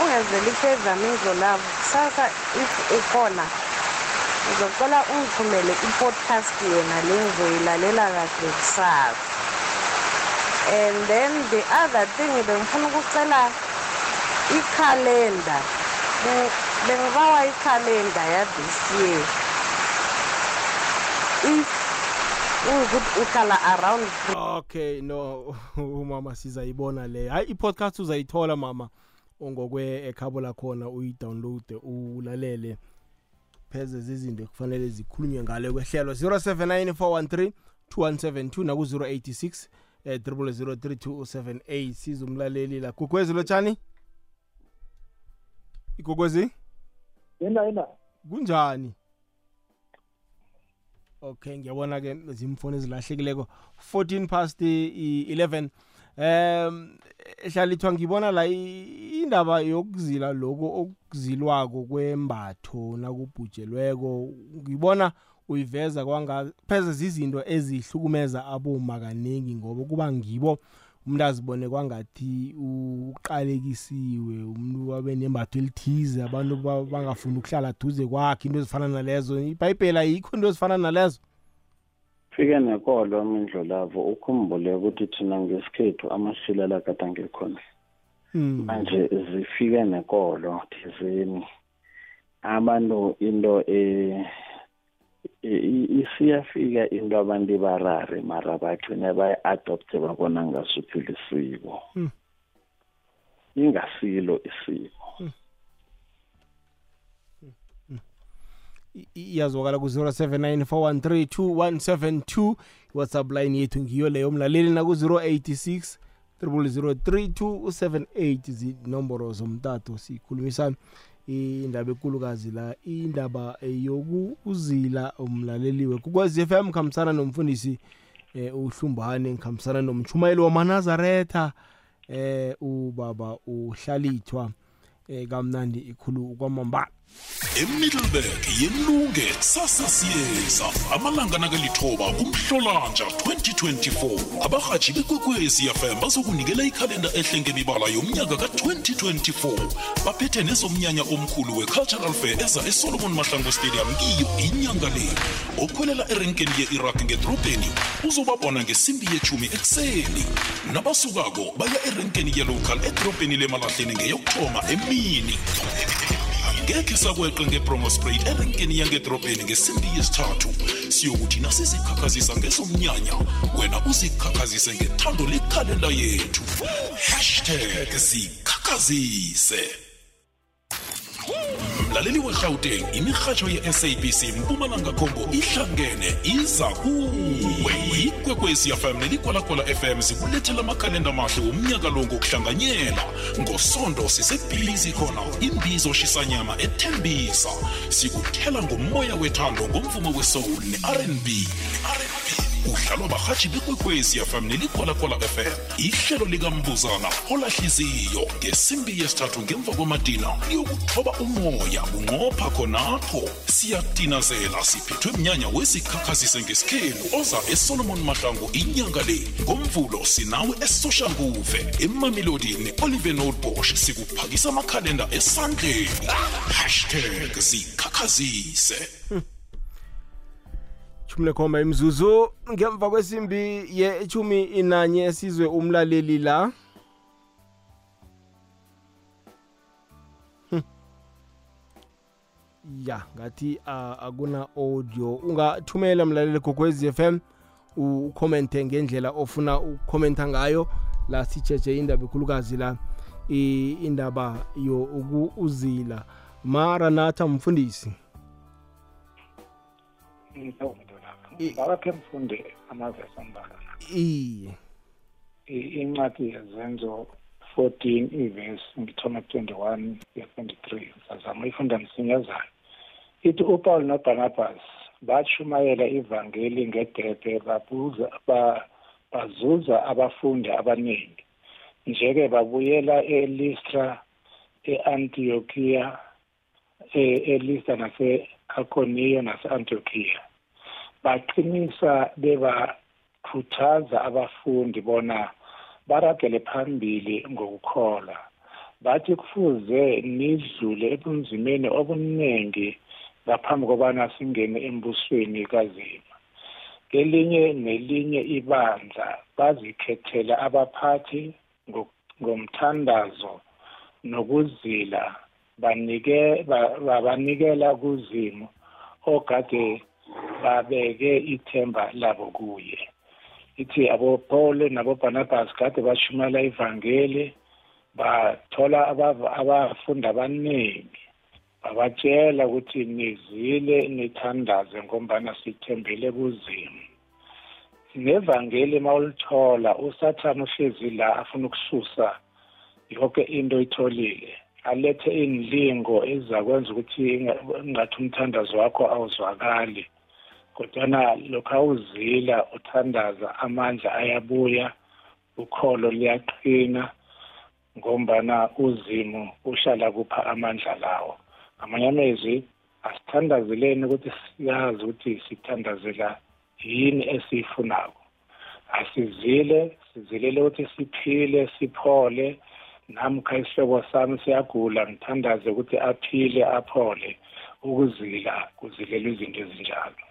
ungezela ifevami ndlolavu kusasa if ukhona ngizocela ungithumele i-podcast yona le ngizoyilalela kade kusasa and then the other thing bengifuna ukucela ikhalenda bengibawa ikhalenda ya-this year if ukuthi uhlala around okay no umama sizayibona le hayi i-podcast uzayithola mama ongokwe ekhabo lakhona uyidownload ulalele pheze zizinto ekufanele zikhulunywe ngalo kwehlelo 079 413 naku-086 eh, 00327 siza umlaleli la gugwezi lotshani igogwezi yena yena kunjani okay ngiyabona-ke zimfoni ezilahlekileko 14 past 11 um ehlalitwa ngibona la indaba yokuzila lokho okuzilwako kwembatho nakubhujelweko ngibona uyiveza kwanga pheze zizinto ezihlukumeza aboma kaningi ngoba kuba ngibo umuntu azibone kwangathi uqalekisiwe umuntu wabe nembatho elithize abantu bangafuni ukuhlala duze kwakhe into ezifana nalezo ibhayibheli ayikho into ezifana nalezo fike nekolo mindlolavo ukhumbule ukuthi thina ngesikhethu amasila la kade angekhona hmm. manje zifike nekolo thizeni abantu into e, e, isiyafika into abantu barare mara bagcine bayi-adopthe babona ngasuphila isiko hmm. ingasilo isiko hmm. iyazwakala ku-079 413 whatsapp line yethu ngiyo leyo mlaleli naku-086 03278 zinomboro zomtato sikhulumisana indaba ekulukazi la indaba yokuzila umlaleliwe kukwazi f m khambisana nomfundisi eh, uhlumbane ngikhambisana nomtshumayeli wamanazaretha eh, ubaba uhlalithwa eh, kamnandi ikhulu kwamambala emiddleburg yelunge kusasa siyeza amalanga nakalithoba kumhlolanja 2024 abarhatshi bekwekwecfm bazokunikela ikhalenda ehle ngemibala yomnyaka ka-2024 baphethe nezomnyanya omkhulu we-cultural fair eza esolomon mahlango stadium kiyo inyanga le okhwelela erenkeni ye-iraq ngedrobheni uzobabona ngesimbi yechumi ekuseni nabasukako baya erenkeni yelocal edrobheni lemalahleni ngeyokuthoma emini ngekhe sakweqe nge-bromo spray erenkini yangedrobheni ngesimbi yesithathu siyokuthi nasizikhakhazisa ngezomnyanya wena uzikhakhazise ngethando lekhalenda yethu hashtag zikhakhazise mlaleli wegauteng imirhatsho ye-sabc mpumalanga khombo ihlangene iza kuwe ikwekwezi fm nelikwalakwala fm zikulethela amakhalenda amahle womnyaka lo ngokuhlanganyela ngosondo sisebhizi khona imbizo shisanyama ethembisa sikuthela ngomoya wethando ngomvumo wesoul ne-rnb ne-rnb udlalwa barhatshi bekwekwezi fm nelikwalakwala fm ihlelo likambuzana olahliziyo ngesimbi yesithathu ngemva kwamadina yokuthoba umoya bunqopha khonapho siyatinazela siphethwe mnyanya wesikhakhazise ngesikhenu oza esolomon mahlangu inyanga le ngomvulo sinawe esoshanguve emamelodini oliver nodbosh sikuphakisa amakhalenda esandleni hashtag zikhakhazise hm. 17 imzuzu ngemva kwesimbi yethumi inanye esizwe umlaleli la hmm. ya ngathi akuna audio ungathumela mlaleli gogwez FM ukommente ngendlela ofuna ukukomenta ngayo la sijeje indaba ekhulukazi la indaba yokuuzila maranatha mfundisi Então, ngakaphi mfundi amavesi ambalana iye incwadi yezenzo 14 ivesi ngithoma 21 ye-23 sazama uyifunda msinyazana ithi upawulo nobarnabas bashumayela ivangeli ngedebhe babuza ba, bazuza abafundi abaningi nje-ke babuyela elistra e-antiokiya e-elista nase-aconiya e-, nase-antiokiya baqinisa bebakhuthaza abafundi bona baragele phambili ngokukholwa bathi kufuze nidlule ebunzimeni obuningi ngaphambi kobana singene embusweni kazima kelinye nelinye ibandla bazikhethela abaphathi ngomthandazo nokuzila banike babanikela kuzimo ogade babeke ithemba labo kuye ithi abopawule nabobarnabas kade bashumayela ivangeli bathola abafundi abaningi babatshela ukuthi nizile nithandaze ngombana sithembele kuzimu nevangeli mawulithola usathane uhlezi la afuna ukususa yonke into oyitholile alethe iy'nlingo ezizakwenza ukuthi ngathi umthandazo wakho awuzwakali kodwana lokha uzila uthandaza amandla ayabuya, ukholo luyaqina, ngombana uZimu uhlala kupha amandla lawo. ngamanye amezwi asithandazeleni ukuthi siyazi ukuthi sithandazela yini esiyifunako. Asizile sizilele ukuthi siphile siphole namkha isihlobo sami siyagula ngithandaze ukuthi aphile aphole ukuzila kuzilela izinto ezinjalo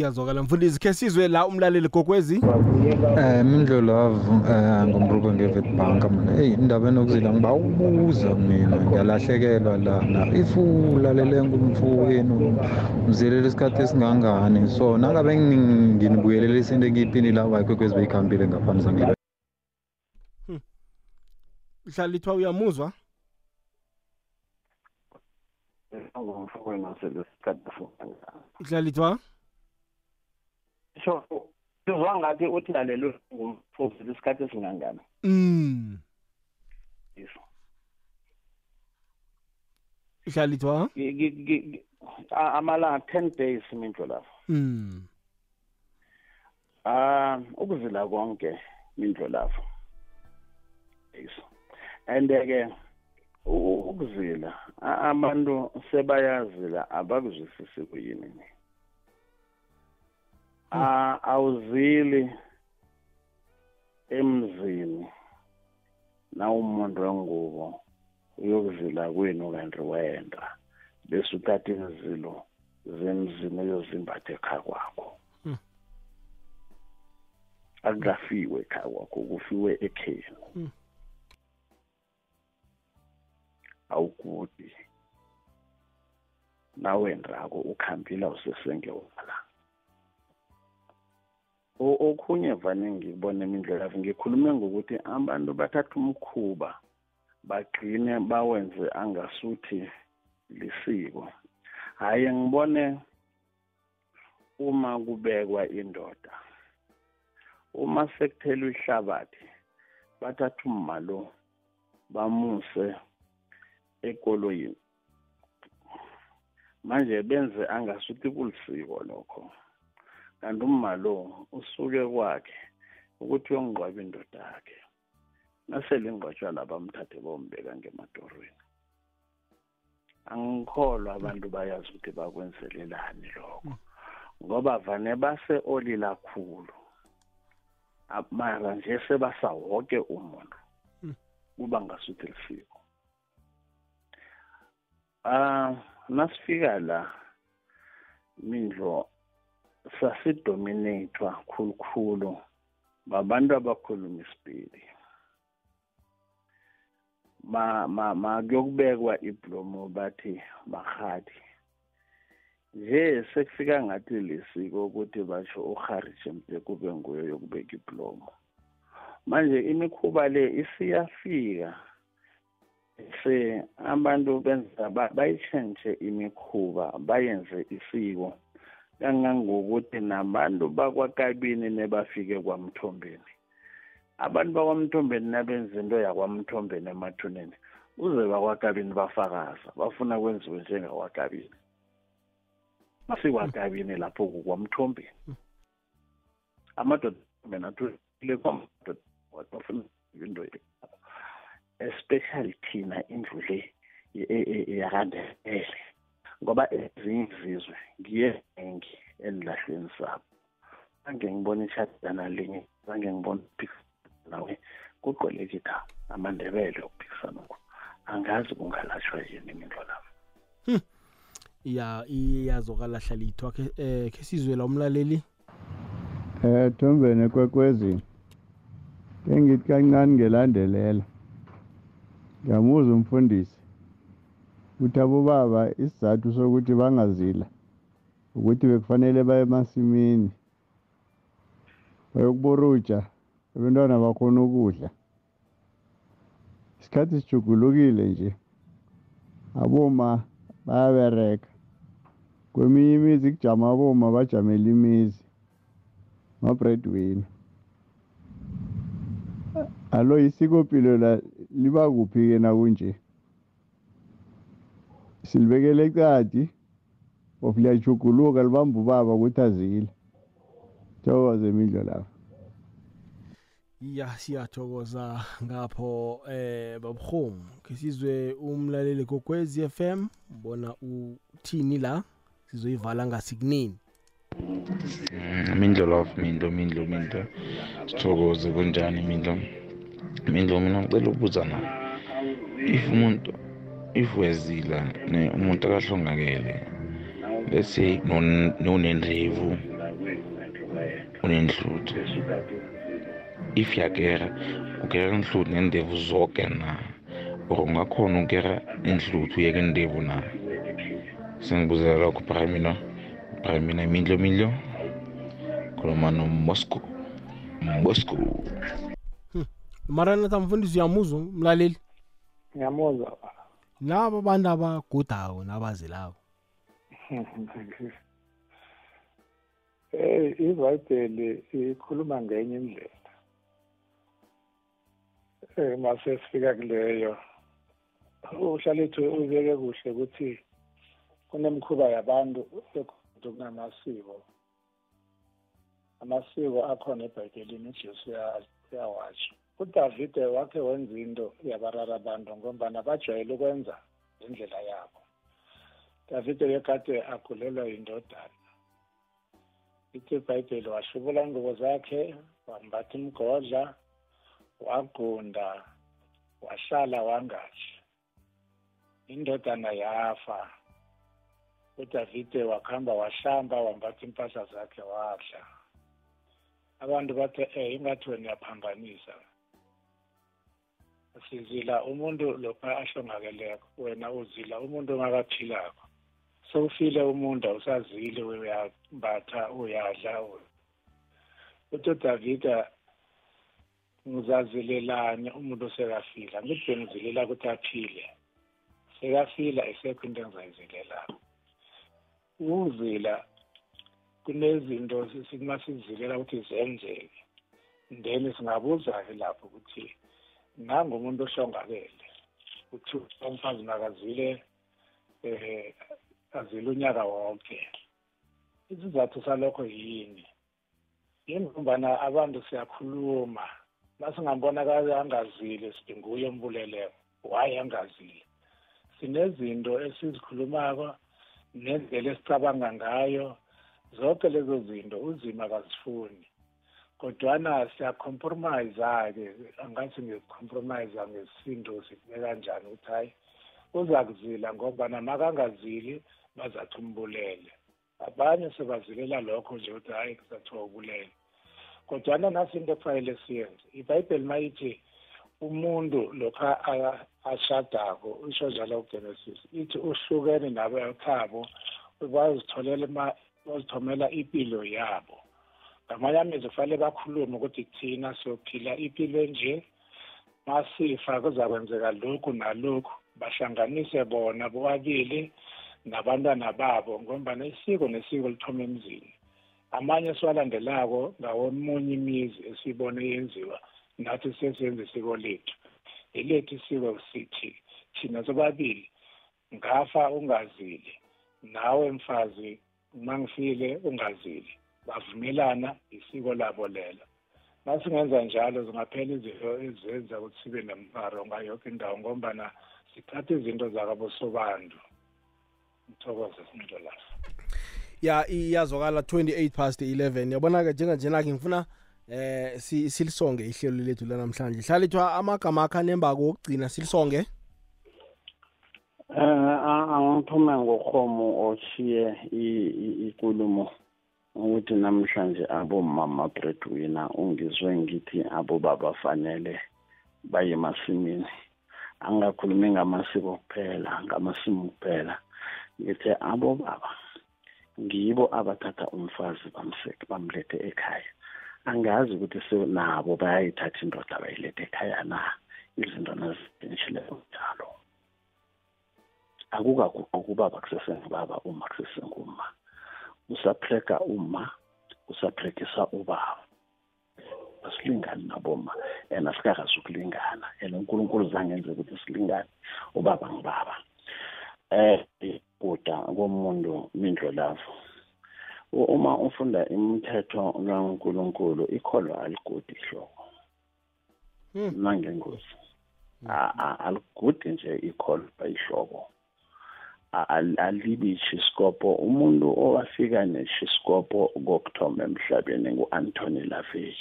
kuyazwakala mfundisi khe sizwe la umlaleli gokwezi um eh, imdlolavu um eh, ngumruba ngevetbank mina eyi indaba enokuzila ngibawubuza mina ngiyalahlekelwa lana if ulalele ngumfowenu umzelele isikhathi esingangani so nangabe nginibuyelelisa into engiyiphini la wayikwekwezi beyihambile ngaphambi sangibe hmm. hlalithwa uyamuzwa hlalithwa sho uzwa ngathi uthi nalelo ngumfuzi lesikhathi esingangani mm yiso ihlalithwa amalanga 10 days mindlo lapho mm ah ukuzila konke mindlo lapho yiso and ke ukuzila abantu sebayazila abakuzwisisi kuyini a awuzili emzini nawumuntu wengubo uyokuzila kwenu kanti wenda bese uthatha izilo zemzini uyozimbatha ekhaya kwakho hmm. akukafiwe ekhaya kwakho kufiwe ekhenu hmm. awugudi nawendako ukhambile awusesengewala okhunye vane ngikubona imindlela yafi ngikhulume ngokuthi abantu bathatha umkhuba bagcine bawenze angasuthi lisiko hhayi ngibone uma kubekwa indoda uma sekuthelwa ihlabathi bathatha umma lo bamuse ekoloyini manje benze angasuthi kulisiko lokho kanti umalo usuke kwakhe ukuthi uyongqwaba indoda yakhe nasele ingqwatshwa laba mthathe bombeka ngematorweni angikholwa abantu bayazi ukuthi bakwenzelelani lokho ngoba vane base-oli lakhulu mara nje sebasa wonke umuntu kuba ngasuthi lisiko um ah, nasifika la mindlo sasidominethwa khulukhulu babantu abakhuluma isipedi ma ma ma kuyokubekwa iblomo bathi bahadi nje sekufika ngathi lesiko ukuthi basho uharije mde kube nguyo yokubeka iblomo manje imikhuba le isiyafika se abantu benza bayitshentshe imikhuba bayenze isiko kangangokuthi nabantu bakwakabini nebafike kwamthombeni abantu bakwamthombeni nabenza into yakwamthombeni emathuneni uze bakwakabini bafakaza bafuna kwenziwe njengakwakabini basikwakabini lapho kukwamthombeni amadoda mina athule kwamadoda bafuna into especially thina indlu le yakandebele ngoba ezinye izizwe ngiye engi enilahlweni sabo ange ngibone ishada nalinye ange ngibone nawe kugqweleke ikhaya amandebele ukuphikisana kho angazi kungalashwa yini imindlo lami hmm. ya iyazokala hlalithwa ke eh ke sizwe la umlaleli eh thombene kwekwezini ke ngithi kancane ngelandelela ngiyamuzwa umfundisi ukuthi abobaba isizathu sokuthi bangazila ukuthi bekufanele baye emasimini bayokuboruja abantwana bakhona ukudla isikhathi sijugulukile nje aboma bayabereka kweminye imizi kujama aboma bajamela imizi ma-breadwinner alo isikopilo la liba kuphi-ke nakunje silibekele ecadi of liyajuguluka libamba ubaba ukuthi azile thokoze imidlo lapha ya siyathokoza ngapho eh babuhum kesizwe umlaleli gogwezi FM bona uthini la sizoyivala ngasikunini mindlo love mindlo mindlo mindlo sithokoze kunjani mindlo mindlo mina ngicela ukubuza na if umuntu ivukezila umuntu akahlongakele bese nonendevu unenhluthu if uyagera ugera inhluthu nendevu zonke na or ungakhona ukugera inhluthu uyeke indevu na sengibuzela lokho bramina bramina mindlo mindlo khuluma nomoscow moscow marana tamfundisi uyamuzwa mlaleli ngiyamuzwa laba abantu abagudayo nabazelayo Eh iBhayibheli ikhuluma ngenye indlela. Eh mase sifika kuleyo uhlale ethu ubeke kuhle ukuthi kunemkhuba yabantu ekunamasiko. Amasiko akhona eBhayibhelini uJesu yawatsho. udavide wakhe wenza into yabarara abantu ngombana bajwayele ukwenza indlela yabo davide bekade akhulelwa yindodana ithi ibhayibheli washubula ngubo zakhe wambatha imgodla wagunda wahlala wangatshi indodana yafa udavide wakuhamba wahlamba wambatha impahla zakhe wadla abantu bathe um ingathi wena yaphambanisa sizila umuntu lokho ahlongakeleko wena uzila umuntu ongakaphilako sowufile umuntu awusazile uyambatha uyadla uthi udavida ngizazilelani umuntu osekafile angithi bengizilela ukuthi aphile sekafila isekho into engizayizilelako ukuzila kunezinto ma sizilela ukuthi zenzeke ndeni singabuza-ke lapho ukuthi nangumuntu ohlongakele kuthiwa umfazi nakazile eh azile unyaka wonke isizathu salokho yini yingombana abantu siyakhuluma nasingambonakali angazile sidinguye umbuleleko waye angazile sinezinto esizikhulumako nendlela esicabanga ngayo zonke lezo zinto uzima akazifuni kodwana siyakhomphromaya-ke angazi ngiyokhompromaya ngesisindo sikube kanjani ukuthi hhayi uzakuzila ngombana makangazili bazathi umbulele abanye sebazilela lokho nje ukuthi hhayi kuzathiwa ubulele kodwana nasi into ekufanele siyenze ibhayibheli mayithi umuntu lokho ashadako isho njalo ugenesis ithi uhlukene nabakhabo bazitholela bazithomela impilo yabo ngamanye amizwe kufanele bakhulume ukuthi thina siyophila impilo enje masifa kuzakwenzeka lokhu nalokhu bahlanganise bona bobabili nabantwana babo ngombana isiko nesiko lithoma emzini amanye esiwalandelako ngawomunye imizi esiyibone yenziwa nathi sesiyenza isiko lethu ilethu isiko sithi thina sobabili ngafa ungazili nawe mfazi uma ngifile ungazili bavumelana isiko labo lelo masingenza njalo zingaphela izinto ezenza ukuthi sibe nomraro ngayo yonke indawo ngombana sithatha izinto zakabosobantu ngithokoze sinto laso ya iyazwakala 28 past 11 yabona-ke njenganjena-ke ngifuna eh silisonge ihlelo lethu lanamhlanje hlalithwa amagama akho anembako wokugcina silisonge um eh, angithume ngorhomo oshiye ikulumo ukuthi namhlanje abomama breadwinner ungizwe ngithi abobaba fanele baye emasimini angakhulumi ngamasiko kuphela ngamasimo kuphela ngithe abobaba ngibo abathatha umfazi bamseke bamlethe ekhaya angazi ukuthi nabo bayayithatha indoda bayilethe ekhaya na izinto nazizintshileyo njalo akukaguquki ubaba kusesengubaba uma kusesenguma usaphlega uma usaphlegisa ubaba asilingani naboma and asikakazi ukulingana and unkulunkulu zangenze ukuthi silingane ubaba ngibaba um eh, kuda komuntu mindlolavu uma ufunda imithetho kankulunkulu ikholo aligodi ihloko hmm. nangengozi hmm. aligudi nje ikholo ihloko alibi Chiskopo umuntu owafika neChiskopo kokthoma emhlabeni nguAnthony Lavey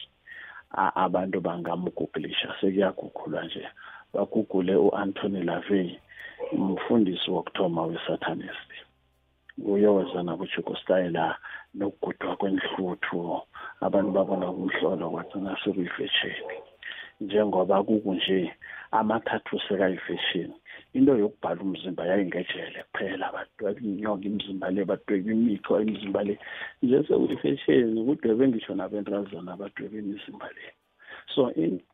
abantu bangamgooglisha sekuyagugulwa nje bagugule uAnthony Lavey umfundisi wokthoma weSathanist uyoza nakujukostayela nokugudwa kwenhluthu abantu babona kumhlolo kwagcina sekuyifetsheni njengoba kukunje amathathusi kayifeshini into yokubhala umzimba yayingejele kuphela badweba inyoka imizimba le badweba imithwa imizimba le nje sekuyifeshini kudwebe ngisho nabentrazana badweba imizimba le so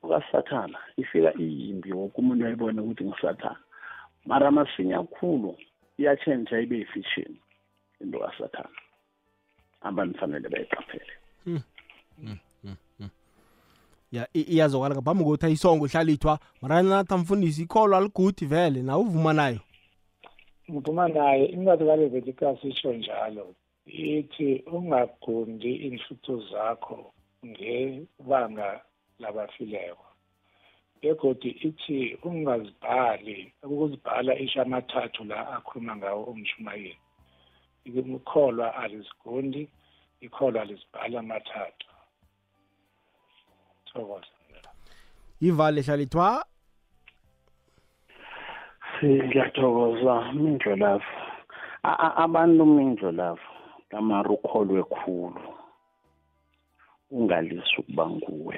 kasathana ifika iyimbi woke umuntu ayibone ukuthi ngusathana mara masinya kakhulu iyatshentsha ibe yifishini into kasathana abantu fanele bayiqaphele hmm. hmm. ya iyazokala ngaphambi kokuthi isongo ihlalithwa maranata mfundisi ikholwa ligudi vele nawe uvuma nayo ngivuma naye incwadi kalevetikasi itsho njalo ithi ungagundi inhluthu zakho ngebanga labafileyo begodi ithi ungazibhali ukuzibhala isho amathathu la akhuluma ngawo umshumayeli ikholwa alizigundi ikholwa lizibhala amathathu sithokoze ivale hlalithwa ngiyathokoza mindlolavu abantu mindlolavu kamara ukholwe khulu ungalisi ukuba nguwe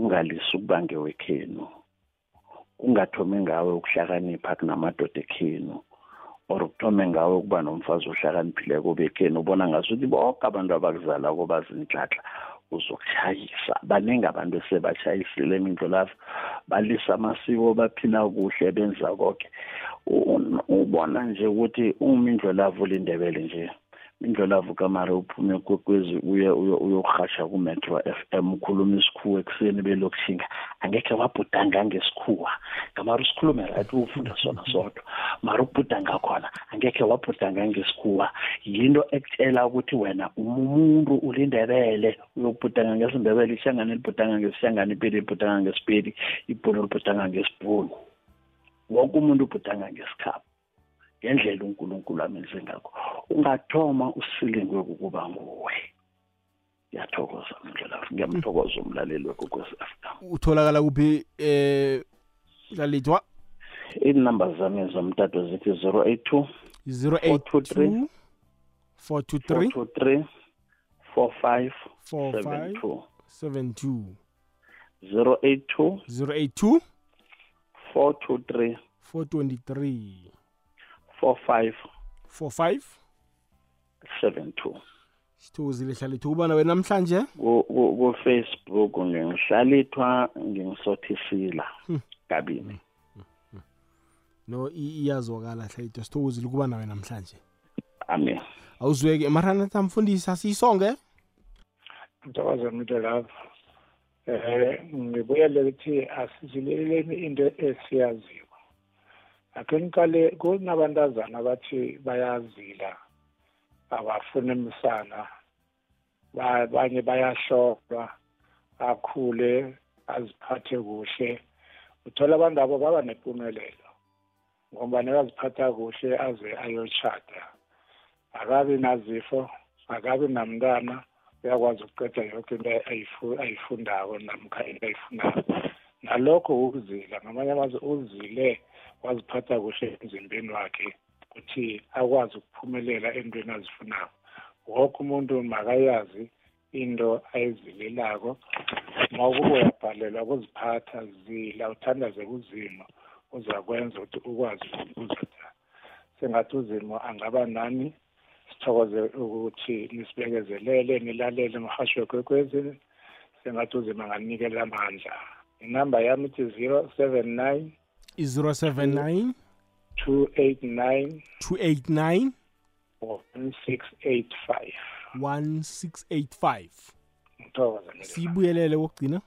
ungalisi ukuba ngewekhenu kungathome ngawe ukuhlakanipha kunamadoda ekhenu or kuthome ngawe ukuba nomfazi ohlakaniphileko bekhenu ubona ngasuthi bonke abantu abakuzalako bazinhlanhla uzokushayisa baningi abantu esebashayisile emindlulavu balisa amasiko baphila kuhle benza konke ubona nje ukuthi uma indlulavu lindebele nje indlolavu kamari uphume kwekwezi uye uyokuhasha ku-metro f m ukhuluma isikhuwa ekuseni belokushinga angekhe wabhuda ngangesikhuwa ngamari usikhulume right ufunda sona sodwa mari ubhuda ngakhona angekhe wabhuda ngangesikhuwa yinto ekutshela ukuthi wena umuntu ulindebele uyokubhuda ngangesindebele ihlangane libhuda ngangesishangane ipedi libhuda ngangesipedi ibhunu libhuda ngangesibhunu wonke umuntu ubhuda ngangesikhabu ngendlela uNkulunkulu amenze ngakho ungathoma usilingwe ukuba nguwe ngiyathokoza mndlela ngiyamthokoza umlaleli wekwekwezi fm utholakala kuphi eh lalithwa iinumber zami zomtato zithi 082 082 423 423 45 72 082 082 423 423 four five four five seven two sithukuzile hlalithwa ubana wena namhlanje kufacebook ngingihlalithwa ngingisothisila kabini hmm. hmm. hmm. no iyazwakala hlalithwa sithukuzile ukuba nawe namhlanje amen awuzweke maranatha mfundisi asiyisonge mthokoza mntu lapho eh, um ngibuyele ukuthi asizileleni into esiyaziyo akhe ngiqale kunabantazana abathi bayazila abafuna imisana abanye bayahlolwa akhule aziphathe kuhle uthola abantu abo baba nempumelelo ngoba nekaziphatha kuhle aze ayochata akabi nazifo akabi namntana uyakwazi ukuqeda yonke into ayifundako namkha into ayifunako nalokho ukuzila ngamanye amazwi uzile waziphatha kuhle emzimbeni wakhe ukuthi akwazi ukuphumelela entweni azifunayo woke umuntu makayazi into ayizilelako ngokuba uyabhalelwa kuziphatha zila uthandaze kuzimo uzakwenza ukuthi ukwazi ukuzitha sengathi uzimo angaba nani sithokoze ukuthi nisibekezelele nilalele umhasho wekwekwezi sengathi uzima anganikela amandla inamba yami ithi zero seven nine 079 289 289 1685 1685 siyibuyelele kokugcina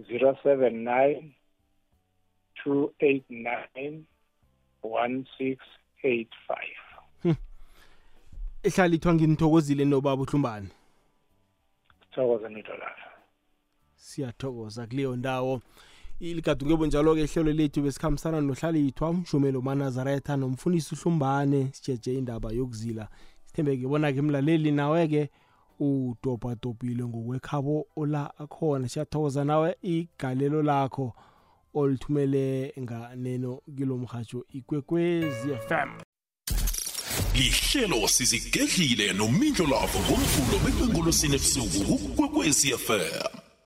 079 289 1685 ehlalithwa nginithokozile nobaba uhlumbane sithokoza nidolala siyathokoza kuleyo ndawo iligadunge bunjalo-ke ihlelo lethu besikhambisana nohlalithwa umshumelo manazaretha nomfundisi uhlumbane sijeje indaba yokuzila sithembeke bona-ke mlaleli nawe-ke udobhadobhile ngokwekhabo ola akhona siyathokoza nawe igalelo lakho olithumele nganeno kilo mhatsho ikwekwezi fm lihlelo sizigedlile nomindlo lavo ngomvulo bekwengolosini ebusuku kukwekwezi fm